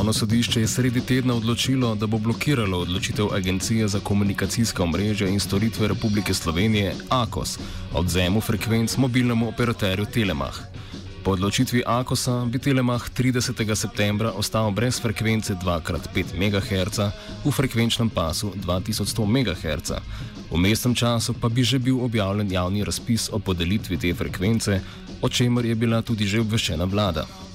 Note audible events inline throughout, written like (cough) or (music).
Upravno sodišče je sredi tedna odločilo, da bo blokiralo odločitev Agencije za komunikacijska omrežja in storitve Republike Slovenije AKOS o odzemu frekvenc mobilnemu operaterju Telemah. Po odločitvi AKOS-a bi Telemah 30. septembra ostal brez frekvence 2x5 MHz v frekvenčnem pasu 2100 MHz. V mestnem času pa bi že bil objavljen javni razpis o podelitvi te frekvence, o čemer je bila tudi že obveščena vlada.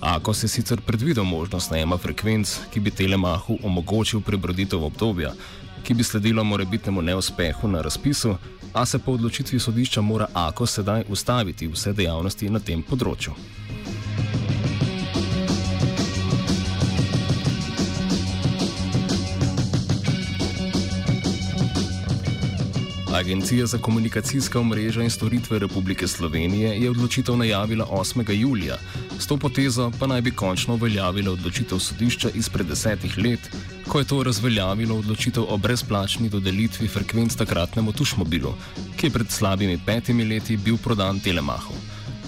Ako se sicer predvidel možnost najema frekvenc, ki bi Telemahu omogočil prebroditev obdobja, ki bi sledilo morebitnemu neuspehu na razpisu, a se po odločitvi sodišča mora Ako sedaj ustaviti vse dejavnosti na tem področju. Agencija za komunikacijska omrežja in storitve Republike Slovenije je odločitev najavila 8. julija, s to potezo pa naj bi končno uveljavila odločitev sodišča izpred desetih let, ko je to razveljavilo odločitev o brezplačni dodelitvi frekvenc takratnemu tušmobilu, ki je pred slabimi petimi leti bil prodan Telemahu.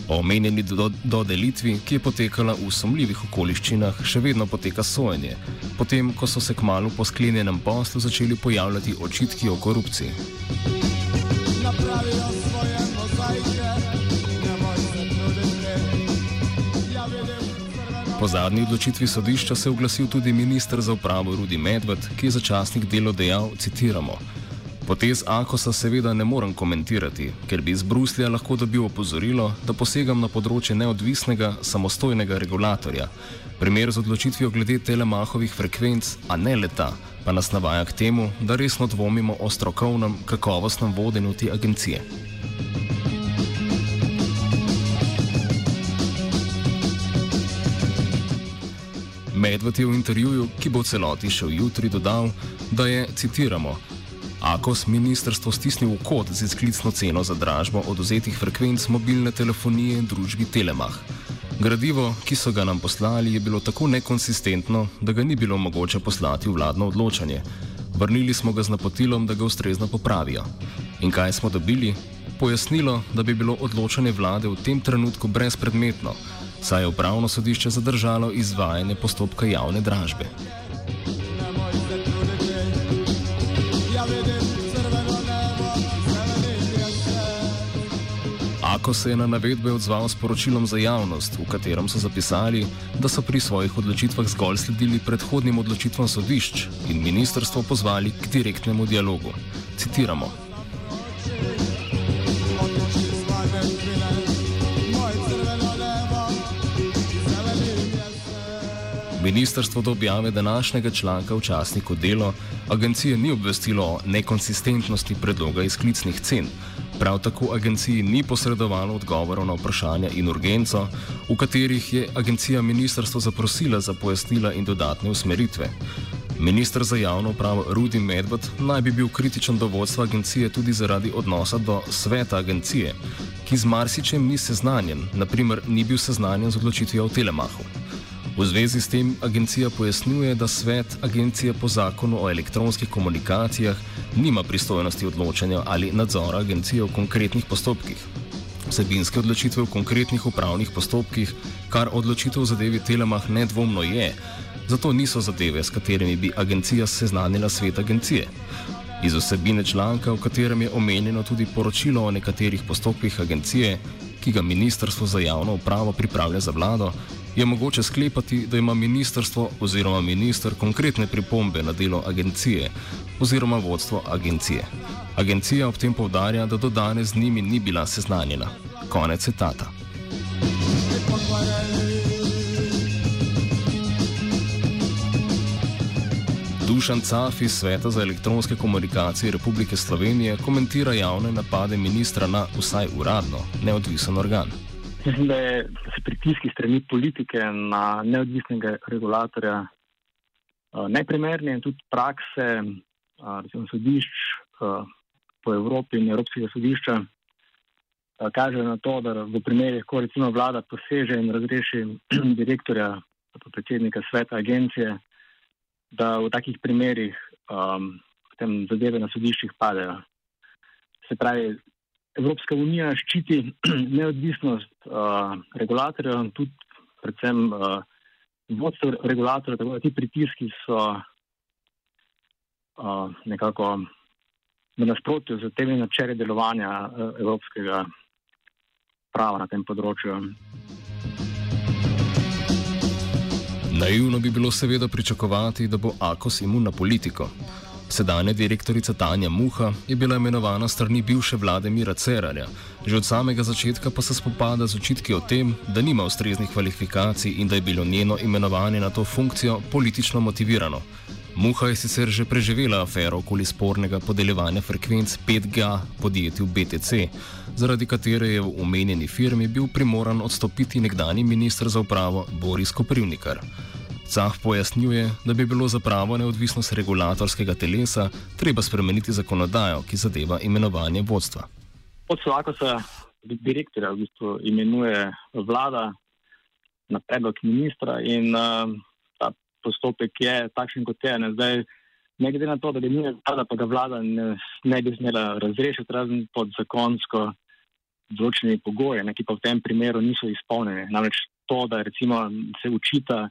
O omenjeni do dodelitvi, ki je potekala v sumljivih okoliščinah, še vedno poteka sojenje, potem ko so se kmalo po sklenjenem poslu začeli pojavljati očitki o korupciji. Po zadnji odločitvi sodišča se je oglasil tudi ministr za upravo Rudi Medved, ki je za časnik delo dejal: citiramo. Potez Akosa seveda ne morem komentirati, ker bi iz Bruslja lahko dobil opozorilo, da posegam na področje neodvisnega, samostojnega regulatorja. Primer z odločitvijo glede telemahovih frekvenc, a ne leta, pa nas navaja k temu, da resno dvomimo o strokovnem, kakovostnem vodenju te agencije. Medved je v intervjuju, ki bo v celoti šel jutri, dodal, da je, citiramo, Akos ministrstvo stisnil v kot z izklicno ceno za dražbo oduzetih frekvenc mobilne telefonije družbi Telemah. Gradivo, ki so ga nam poslali, je bilo tako nekonsistentno, da ga ni bilo mogoče poslati v vladno odločanje. Vrnili smo ga z napotilom, da ga ustrezno popravijo. In kaj smo dobili? Pojasnilo, da bi bilo odločanje vlade v tem trenutku brezpredmetno, saj je upravno sodišče zadržalo izvajanje postopka javne dražbe. Ako se je na navedbe odzval s poročilom za javnost, v katerem so zapisali, da so pri svojih odločitvah zgolj sledili predhodnim odločitvam sodišč in ministrstvo pozvali k direktnemu dialogu. Citiramo. Ministrstvo do objave današnjega članka v časniku Delo agencije ni obvestilo o nekonsistentnosti predloga izklicnih cen. Prav tako agenciji ni posredovalo odgovorov na vprašanja in urgenco, v katerih je agencija ministrstvo zaprosila za pojasnila in dodatne usmeritve. Ministr za javno upravo Rudi Medved naj bi bil kritičen do vodstva agencije tudi zaradi odnosa do sveta agencije, ki z marsičem ni seznanjen, naprimer ni bil seznanjen z odločitvijo o telemahu. V zvezi s tem agencija pojasnjuje, da svet agencije po zakonu o elektronskih komunikacijah nima pristojnosti odločanja ali nadzora agencije v konkretnih postopkih. Vsebinske odločitve v konkretnih upravnih postopkih, kar odločitev v zadevi Telemah nedvomno je, zato niso zadeve, s katerimi bi agencija seznanila svet agencije. Iz vsebine članka, v katerem je omenjeno tudi poročilo o nekaterih postopkih agencije, ki ga Ministrstvo za javno upravo pripravlja za vlado, je mogoče sklepati, da ima ministrstvo oziroma minister konkretne pripombe na delo agencije oziroma vodstvo agencije. Agencija ob tem povdarja, da do danes z njimi ni bila seznanjena. Konec citata. Dušan Caf iz Sveta za elektronske komunikacije Republike Slovenije komentira javne napade ministra na vsaj uradno neodvisen organ. Mislim, da, je, da se pritiski strani politike na neodvisnega regulatorja uh, neprimerni in tudi prakse uh, recimo, sodišč uh, po Evropi in Evropskega sodišča kažejo na to, da v primerih, ko recimo vlada poseže in razreši (clears throat) direktorja, predsednika sveta agencije, da v takih primerih um, zadeve na sodiščih padejo. Se pravi, Evropska unija ščiti (clears throat) neodvisnost uh, regulatorjev in tudi predvsem uh, vodstvo regulatorjev, tako da ti pritiski so uh, nekako v nasprotju z temi načeli delovanja uh, evropskega prava na tem področju. Naivno bi bilo seveda pričakovati, da bo Akos imun na politiko. Sedanja direktorica Tanja Muha je bila imenovana strani bivše vlade Mira Cerarja, že od samega začetka pa se spopada z očitki o tem, da nima ustreznih kvalifikacij in da je bilo njeno imenovanje na to funkcijo politično motivirano. Muha je sicer že preživela afero okoli spornega podeljevanja frekvenc 5G podjetju BTC, zaradi katere je v omenjeni firmi bil primoran odstopiti nekdani ministr za upravo Boris Koprivnikar. Cah pojasnjuje, da bi bilo za pravo neodvisnost regulatorskega telesa treba spremeniti zakonodajo, ki zadeva imenovanje vodstva. Pod vsako se direktorja v bistvu imenuje vlada na predlog ministra in uh, ta postopek je takšen, kot je. Ne, zdaj, ne glede na to, da bi imenuje vlada, pa ga vlada ne, ne bi smela razrešiti, razen pod zakonsko določenimi pogoji, ki pa v tem primeru niso izpolnjeni. Namreč to, da recimo se učita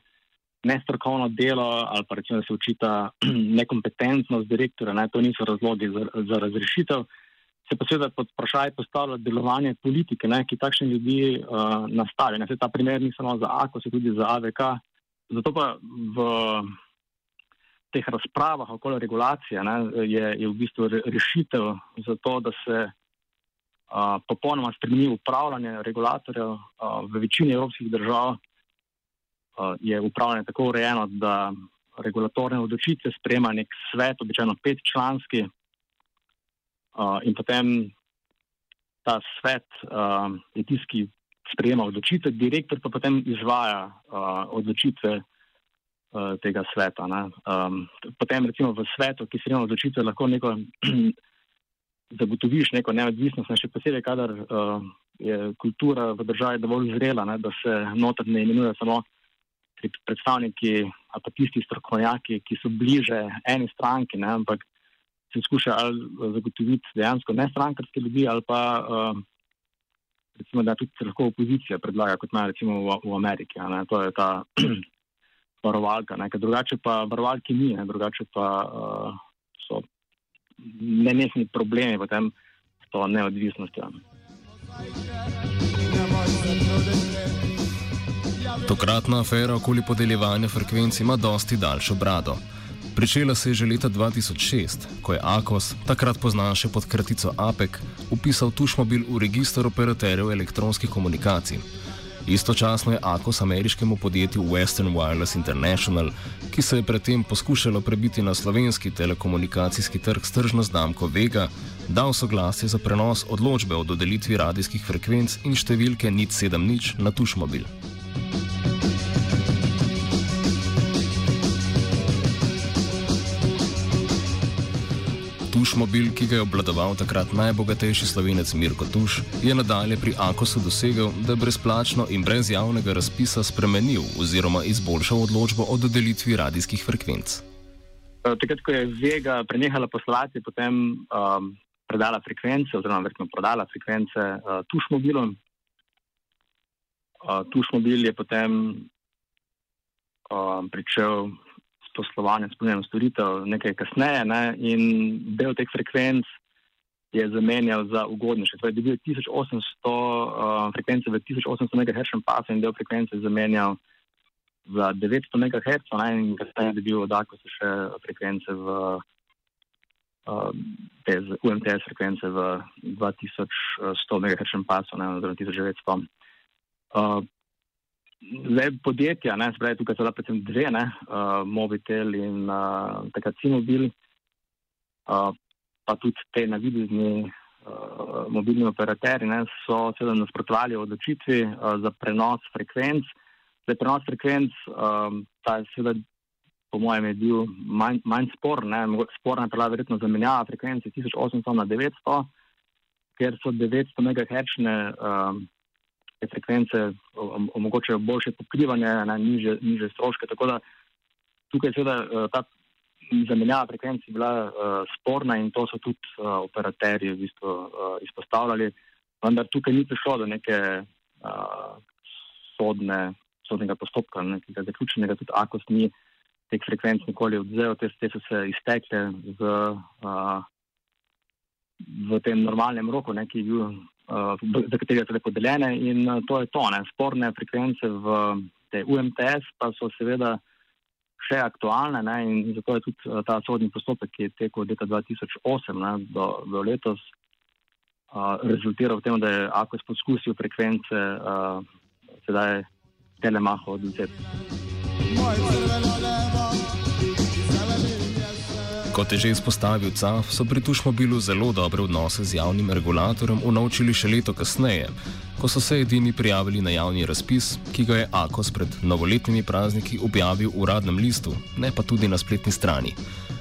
nestrokovno delo ali pa recimo, da se učita (clears throat) nekompetentnost direktora, ne, to niso razlogi za, za razrešitev. Se pa seveda pod vprašaj postavlja delovanje politike, ne, ki takšne ljudi uh, nastavi. Ne, se ta primer ni samo za AKO, se tudi za AVK. Zato pa v teh razpravah okoli regulacije ne, je, je v bistvu rešitev za to, da se uh, popolnoma spremeni upravljanje regulatorjev uh, v večini evropskih držav je upravljanje tako urejeno, da regulatorne odločitve sprema nek svet, običajno petčlanski, uh, in potem ta svet uh, je tisti, ki sprejema odločitve, direktor pa potem izvaja odločitve tega sveta. Um, potem, recimo, v svetu, ki sprejema odločitve, lahko neko. (clears throat) Zagotoviš neko neodvisnost, ne še posebej, kadar uh, je kultura v državi dovolj zrela, ne, da se noter ne imenuje samo uh, predstavniki ali pa tisti strokovnjaki, ki so bliže eni stranki, ne, ampak se skuša ali zagotoviti dejansko ne strankarske ljudi ali pa uh, recimo, da tudi lahko opozicija predlaga, kot ima recimo v, v Ameriki. Ne, to je ta (clears throat) varovalka. Ne, drugače pa varovalki ni, ne, drugače pa uh, so nenehni problemi v tem s to neodvisnostjo. Tokratna afera okoli podeljevanja frekvenc ima dosti daljšo brado. Pričela se je že leta 2006, ko je AKOS, takrat poznan še pod kratico APEC, upisal tušmobil v registr operaterjev elektronskih komunikacij. Istočasno je AKOS ameriškemu podjetju Western Wireless International, ki se je predtem poskušalo prebiti na slovenski telekomunikacijski trg s tržno znamko Vega, dal soglasje za prenos odločbe o dodelitvi radijskih frekvenc in številke NIT 7 na tušmobil. Tušmobil, ki ga je obladoval takrat najbogatejši slovenec Mirko Tuš, je nadalje pri Akosu dosegel, da je brezplačno in brez javnega razpisa spremenil oziroma izboljšal odločbo o dodelitvi radijskih frekvenc. Eh, takrat, ko je Vega prenehala poslati, potem um, predala frekvence, oziroma verjetno prodala frekvence uh, Tušmobilom. Uh, Tušmobil je potem uh, pričel poslovanja, spolnjenja storitev nekaj kasneje ne, in del teh frekvenc je zamenjal za ugodnejše. Torej, dobil je 1800 uh, frekvence v 1800 MHz pasu in del frekvence je zamenjal za 900 MHz in kasneje dobil od Akosa še frekvence v uh, te UMTS frekvence v 2100 MHz pasu, ne, oziroma 1900. Uh, zdaj podjetja, ne, spravi tukaj so predvsem dve, ne, uh, Mobitel in uh, takrat Cimobil, uh, pa tudi te navidezni uh, mobilni operaterji ne, so seveda nasprotovali odločitvi uh, za prenos frekvenc. Zdaj, prenos frekvenc, um, ta je seveda, po mojem, je bil manj, manj sporen. Sporna je bila verjetno zamenjava frekvence 1800 na 900, ker so 900 MHz um, frekvence omogočajo boljše pokrivanje, ne, niže, niže stroške. Tako da tukaj seveda uh, ta zamenjava frekvenc je bila uh, sporna in to so tudi uh, operaterji v bistvu, uh, izpostavljali. Vendar tukaj ni prišlo do neke uh, sodne sodnega postopka, nekega zaključenega, tudi AKOS ni teh frekvenc nikoli odzel, te, te so se iztekle v, uh, v tem normalnem roku, ne, ki je bil, za katerega so bile podeljene in uh, to je to. Ne. Sporne frekvence v UMTS pa so seveda še aktualne ne, in zato je tudi uh, ta sodni postopek, ki je tekel od leta 2008 ne, do, do letos, uh, rezultiral v tem, da je AKOS poskusil frekvence uh, sedaj telemaho odvzeti. Kot je že izpostavil CAF, so pri Tušmobilu zelo dobre odnose z javnim regulatorjem unovčili še leto kasneje, ko so se edini prijavili na javni razpis, ki ga je AKOS pred novoletnimi prazniki objavil v uradnem listu, ne pa tudi na spletni strani.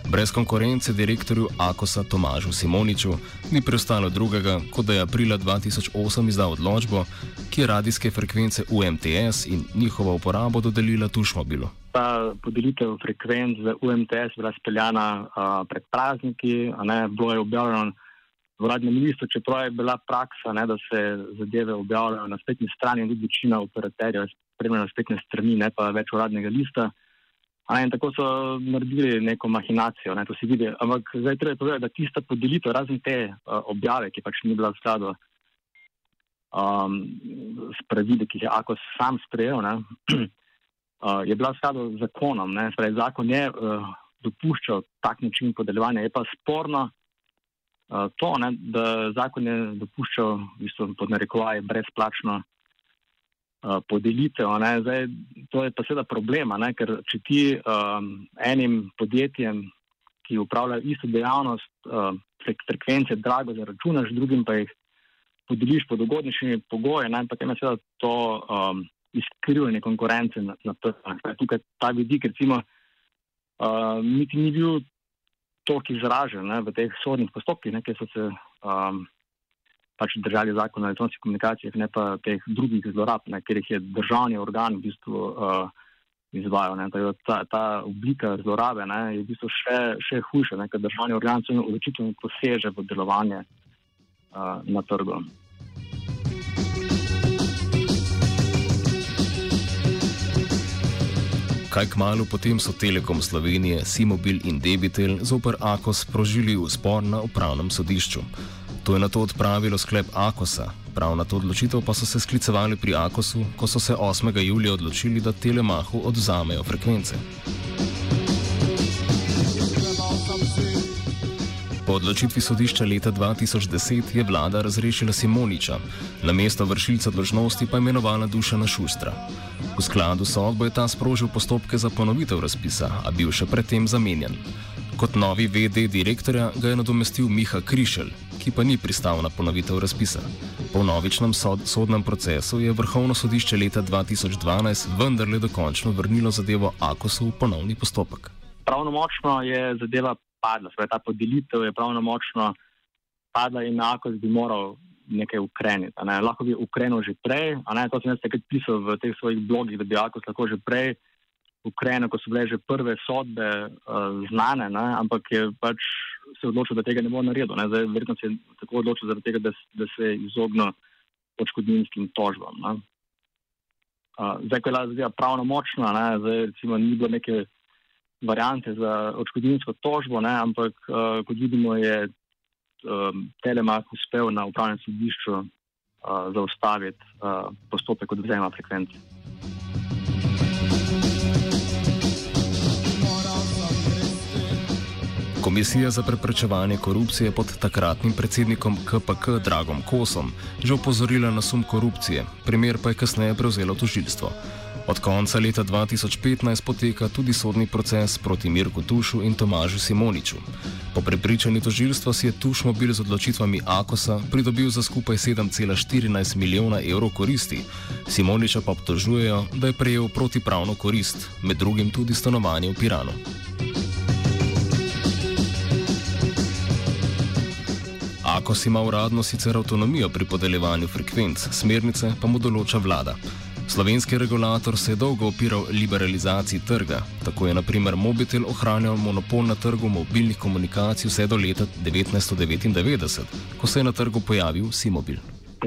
Brez konkurence direktorju Akosa Tomažu Simoniču ni preostalo drugega, kot da je aprila 2008 izdal odločbo, ki je radijske frekvence UMTS in njihovo uporabo dodelila Tušmobilu. Ta podelitev frekvenc za UMTS je bila speljana uh, pred prazniki, ne, bilo je objavljeno uradnem listu, čeprav je bila praksa, ne, da se zadeve objavljajo na spletni strani in tudi večina operaterjev spremlja na spletne strani, ne pa več uradnega lista. A, in tako so naredili neko mahinacijo, ne, to se vidi. Ampak zdaj treba povedati, da tista podelitev, razen te uh, objave, ki pač ni bila v skladu um, s pravili, ki jih je Ako sam sprejel, ne, (clears throat) uh, je bila v skladu z zakonom. Ne, sprej, zakon je uh, dopuščal tak način podeljevanja. Je pa sporno to, ne, da zakon je dopuščal, v bistvu, pod narekovaj, brezplačno podelitev. Zdaj, to je pa seveda problema, ne? ker če ti um, enim podjetjem, ki upravljajo isto dejavnost, uh, prek frekvence drago zaračunaš, drugim pa jih podeliš pod ugodnejšimi pogoji, potem je seveda to um, izkrivljanje konkurence na, na trgu. Tukaj ta vidik, recimo, uh, niti ni bil toliko izražen ne, v teh sodnih postopkih, ki so se um, pač držali zakon o elektronskih komunikacijah, ne pa teh drugih zlorab, ne, ker jih je državni organ v bistvu uh, izvajal. Ta, ta oblika zlorabe ne, je v bistvu še, še hujša, ne, ker državni organ se odločitev poseže v delovanje uh, na trgu. Kaj k malu potem so Telekom Slovenije, Simobil in Debitel zoper AKOS sprožili v spor na upravnem sodišču. To je na to odpravilo sklep Akosa. Prav na to odločitev pa so se sklicevali pri Akosu, ko so se 8. julija odločili, da Telemahu odzamejo frekvence. Po odločitvi sodišča leta 2010 je vlada razrešila Simoniča, na mesto vršilca dožnosti pa imenovala Dušana Šustra. V skladu sodbo je ta sprožil postopke za ponovitev razpisa, a bil še predtem zamenjan. Kot novi VD direktorja ga je nadomestil Miha Krišelj, ki pa ni pristal na ponovitev razpisa. Po novičnem sod, sodnem procesu je vrhovno sodišče leta 2012 vendarle dokončno vrnilo zadevo Akosu v ponovni postopek. Pravnomočno je zadeva padla, torej ta podelitev je pravnomočno padla in Akos bi moral nekaj ukreniti. Ne. Lahko bi ukrenil že prej, ne to sem jaz takrat pisal v teh svojih blogih, da bi Akos lahko že prej Ukrajino, ko so bile že prve sodbe uh, znane, ne, ampak je pač se odločil, da tega ne bo naredil. Ne. Zdaj, verjetno se je tako odločil, tega, da, da se je izognil odškodninskim tožbam. Uh, zdaj, ko je bila pravno močna, ne, zdaj, recimo, ni bilo neke variante za odškodninsko tožbo, ne, ampak uh, kot vidimo, je um, Telemak uspel na upravnem sodišču uh, zaustaviti uh, postopek odvzema frekvence. Komisija za preprečevanje korupcije pod takratnim predsednikom KPK Dragom Kosom že opozorila na sum korupcije, primer pa je kasneje prevzelo tožilstvo. Od konca leta 2015 poteka tudi sodni proces proti Mirku Tušu in Tomažu Simoniču. Po prepričanju tožilstva si je Tuš mobil z odločitvami Akosa pridobil za skupaj 7,14 milijona evrov koristi. Simoniča pa obtožujejo, da je prejel protipravno korist, med drugim tudi stanovanje v Piranu. Akos ima uradno sicer avtonomijo pri podeljevanju frekvenc, smernice pa mu določa vlada. Slovenski regulator se je dolgo opiral liberalizaciji trga, tako je naprimer Mobitel ohranjal monopol na trgu mobilnih komunikacij vse do leta 1999, ko se je na trgu pojavil Simobil.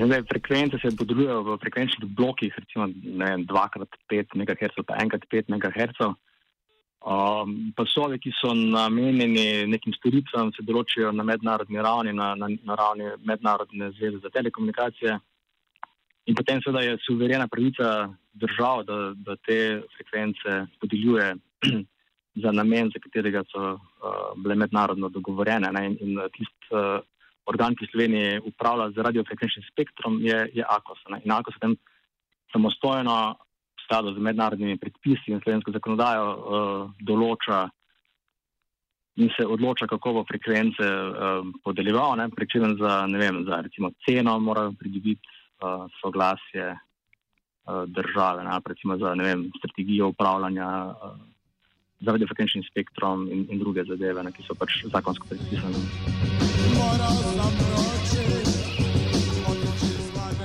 Zdaj, frekvence se podeljujejo v frekvenčnih blokih, recimo 2x5 MHz, pa 1x5 MHz. Um, pasovi, ki so namenjeni nekim storitvam, se določijo na mednarodni ravni, na, na, na ravni mednarodne zveze za telekomunikacije. In potem seveda je suverena pravica držav, da, da te frekvence podeljuje (clears throat) za namen, za katerega so uh, bile mednarodno dogovorjene. Ne? In, in tisti uh, organ, ki Slovenije upravlja z radiofrekvenčnim spektrom, je, je AKOS. Ne? In AKOS potem samostojno, v skladu z mednarodnimi predpisi in slovensko zakonodajo, uh, določa in se odloča, kako bo frekvence uh, podeljeval, pričem za, vem, za recimo ceno, morajo pridobiti uh, soglasje uh, države, ne, recimo za vem, strategijo upravljanja uh, z radiofrekvenčnim spektrom in, in druge zadeve, ne, ki so pač zakonsko predpisane.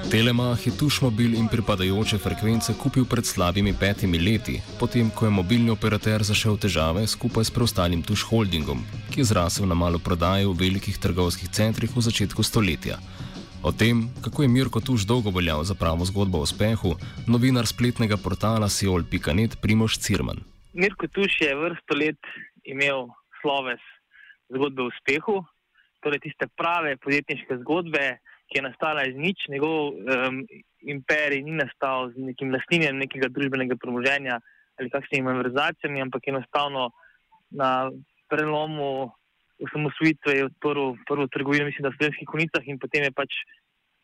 Telemah je Tušmobil in pripadajoče frekvence kupil pred slabimi petimi leti, potem ko je mobilni operater zašel v težave skupaj s preostalim Tuš Holdingom, ki je zrasel na malo prodaje v velikih trgovskih centrih v začetku stoletja. O tem, kako je Mirko Tuš dolgo veljal za pravo zgodbo o uspehu, novinar spletnega portala Seoul.net Primoš Cirman. Mirko Tuš je vrsto let imel sloves zgodbe o uspehu, torej tiste prave podjetniške zgodbe, ki je nastala iz nič, njegov um, imperij ni nastal z nekim lastninjem nekega družbenega premoženja ali kakšnimi malverzacijami, ampak enostavno na prelomu osamosvojitve je odprl prvo trgovino, mislim, da v slovenskih konicah in potem je pač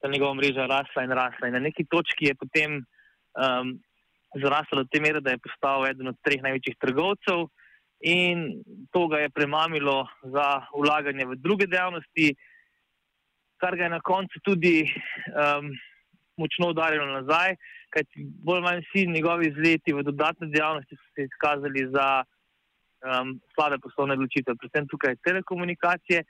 ta njegova mreža rasla in rasla. In na neki točki je potem um, zrasla do te mere, da je postal eden od treh največjih trgovcev in to ga je premamilo za ulaganje v druge dejavnosti, kar ga je na koncu tudi um, močno udarilo nazaj, kajti bolj ali manj vsi njegovi izleti v dodatne dejavnosti so se izkazali za um, slabe poslovne odločitve, predvsem tukaj telekomunikacije.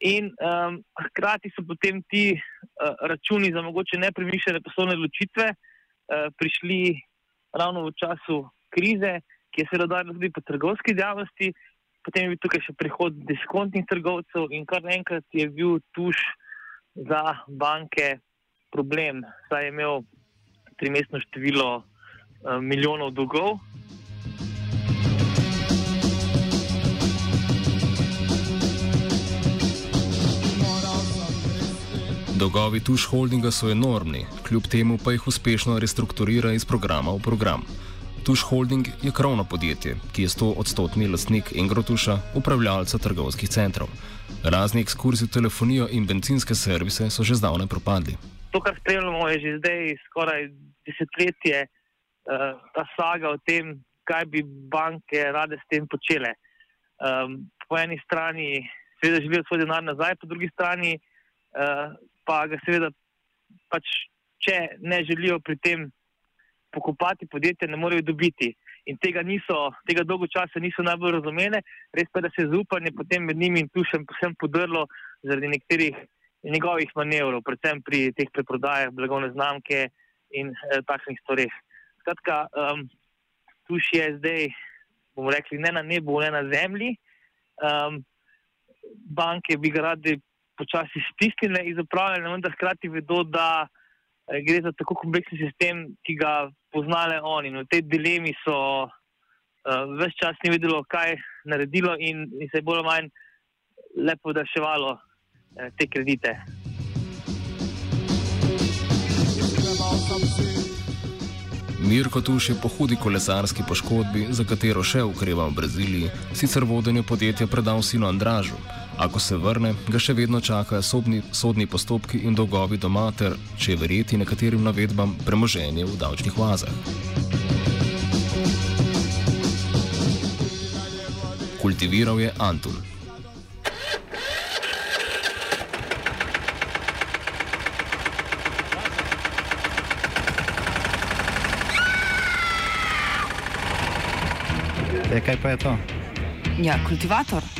In um, hkrati so potem ti uh, računi za mogoče nepremišljene poslovne odločitve uh, prišli ravno v času krize, ki je se rodila tudi po trgovski dejavnosti. Potem je bil tukaj še prihod diskontnih trgovcev in kar naenkrat je bil tuš za banke problem. Saj je imel trimestno število uh, milijonov dolgov. Dolgovi Tuš Holdinga so enormni, kljub temu pa jih uspešno restrukturira iz programa v program. Tuš Holding je krovno podjetje, ki je 100-odstotni lastnik Engrotuša, upravljalca trgovskih centrov. Razni ekskurzi v telefonijo in benzinske servise so že zdavne propadli. To, kar spremljamo, je že zdaj skoraj desetletje, uh, ta saga o tem, kaj bi banke rade s tem počele. Um, po eni strani, seveda, želijo svoj denar nazaj, po drugi strani. Uh, pa ga seveda, pač, če ne želijo pri tem pokopati podjetja, ne morejo dobiti. In tega, niso, tega dolgo časa niso najbolj razumele, res pa da se je zaupanje potem med njimi in tušem posem podrlo zaradi nekaterih njegovih manevrov, predvsem pri teh preprodajah blagovne znamke in eh, takšnih stvareh. Skratka, um, tuš je zdaj, bomo rekli, ne na nebu, ne na zemlji. Um, banke bi ga radi počasi stisnile iz upravljanja, vendar hkrati vedo, da eh, gre za tako kompleksen sistem, ki ga poznale oni. In v tej dilemi so uh, eh, vse čas ni vedelo, kaj naredilo in, in se je bolj ali manj lepo daševalo uh, te kredite. Mirko Tuš je po hudi kolesarski poškodbi, za katero še ukreva v Braziliji, sicer vodenje podjetja predal sinu Andražu. Ako se vrne, ga še vedno čakajo sodni, sodni postopki in dolgovi doma ter, če je verjeti nekaterim navedbam, premoženje v davčnih oazah. Kultiviral je Antun. E, kaj pa je to? Ja, kultivator.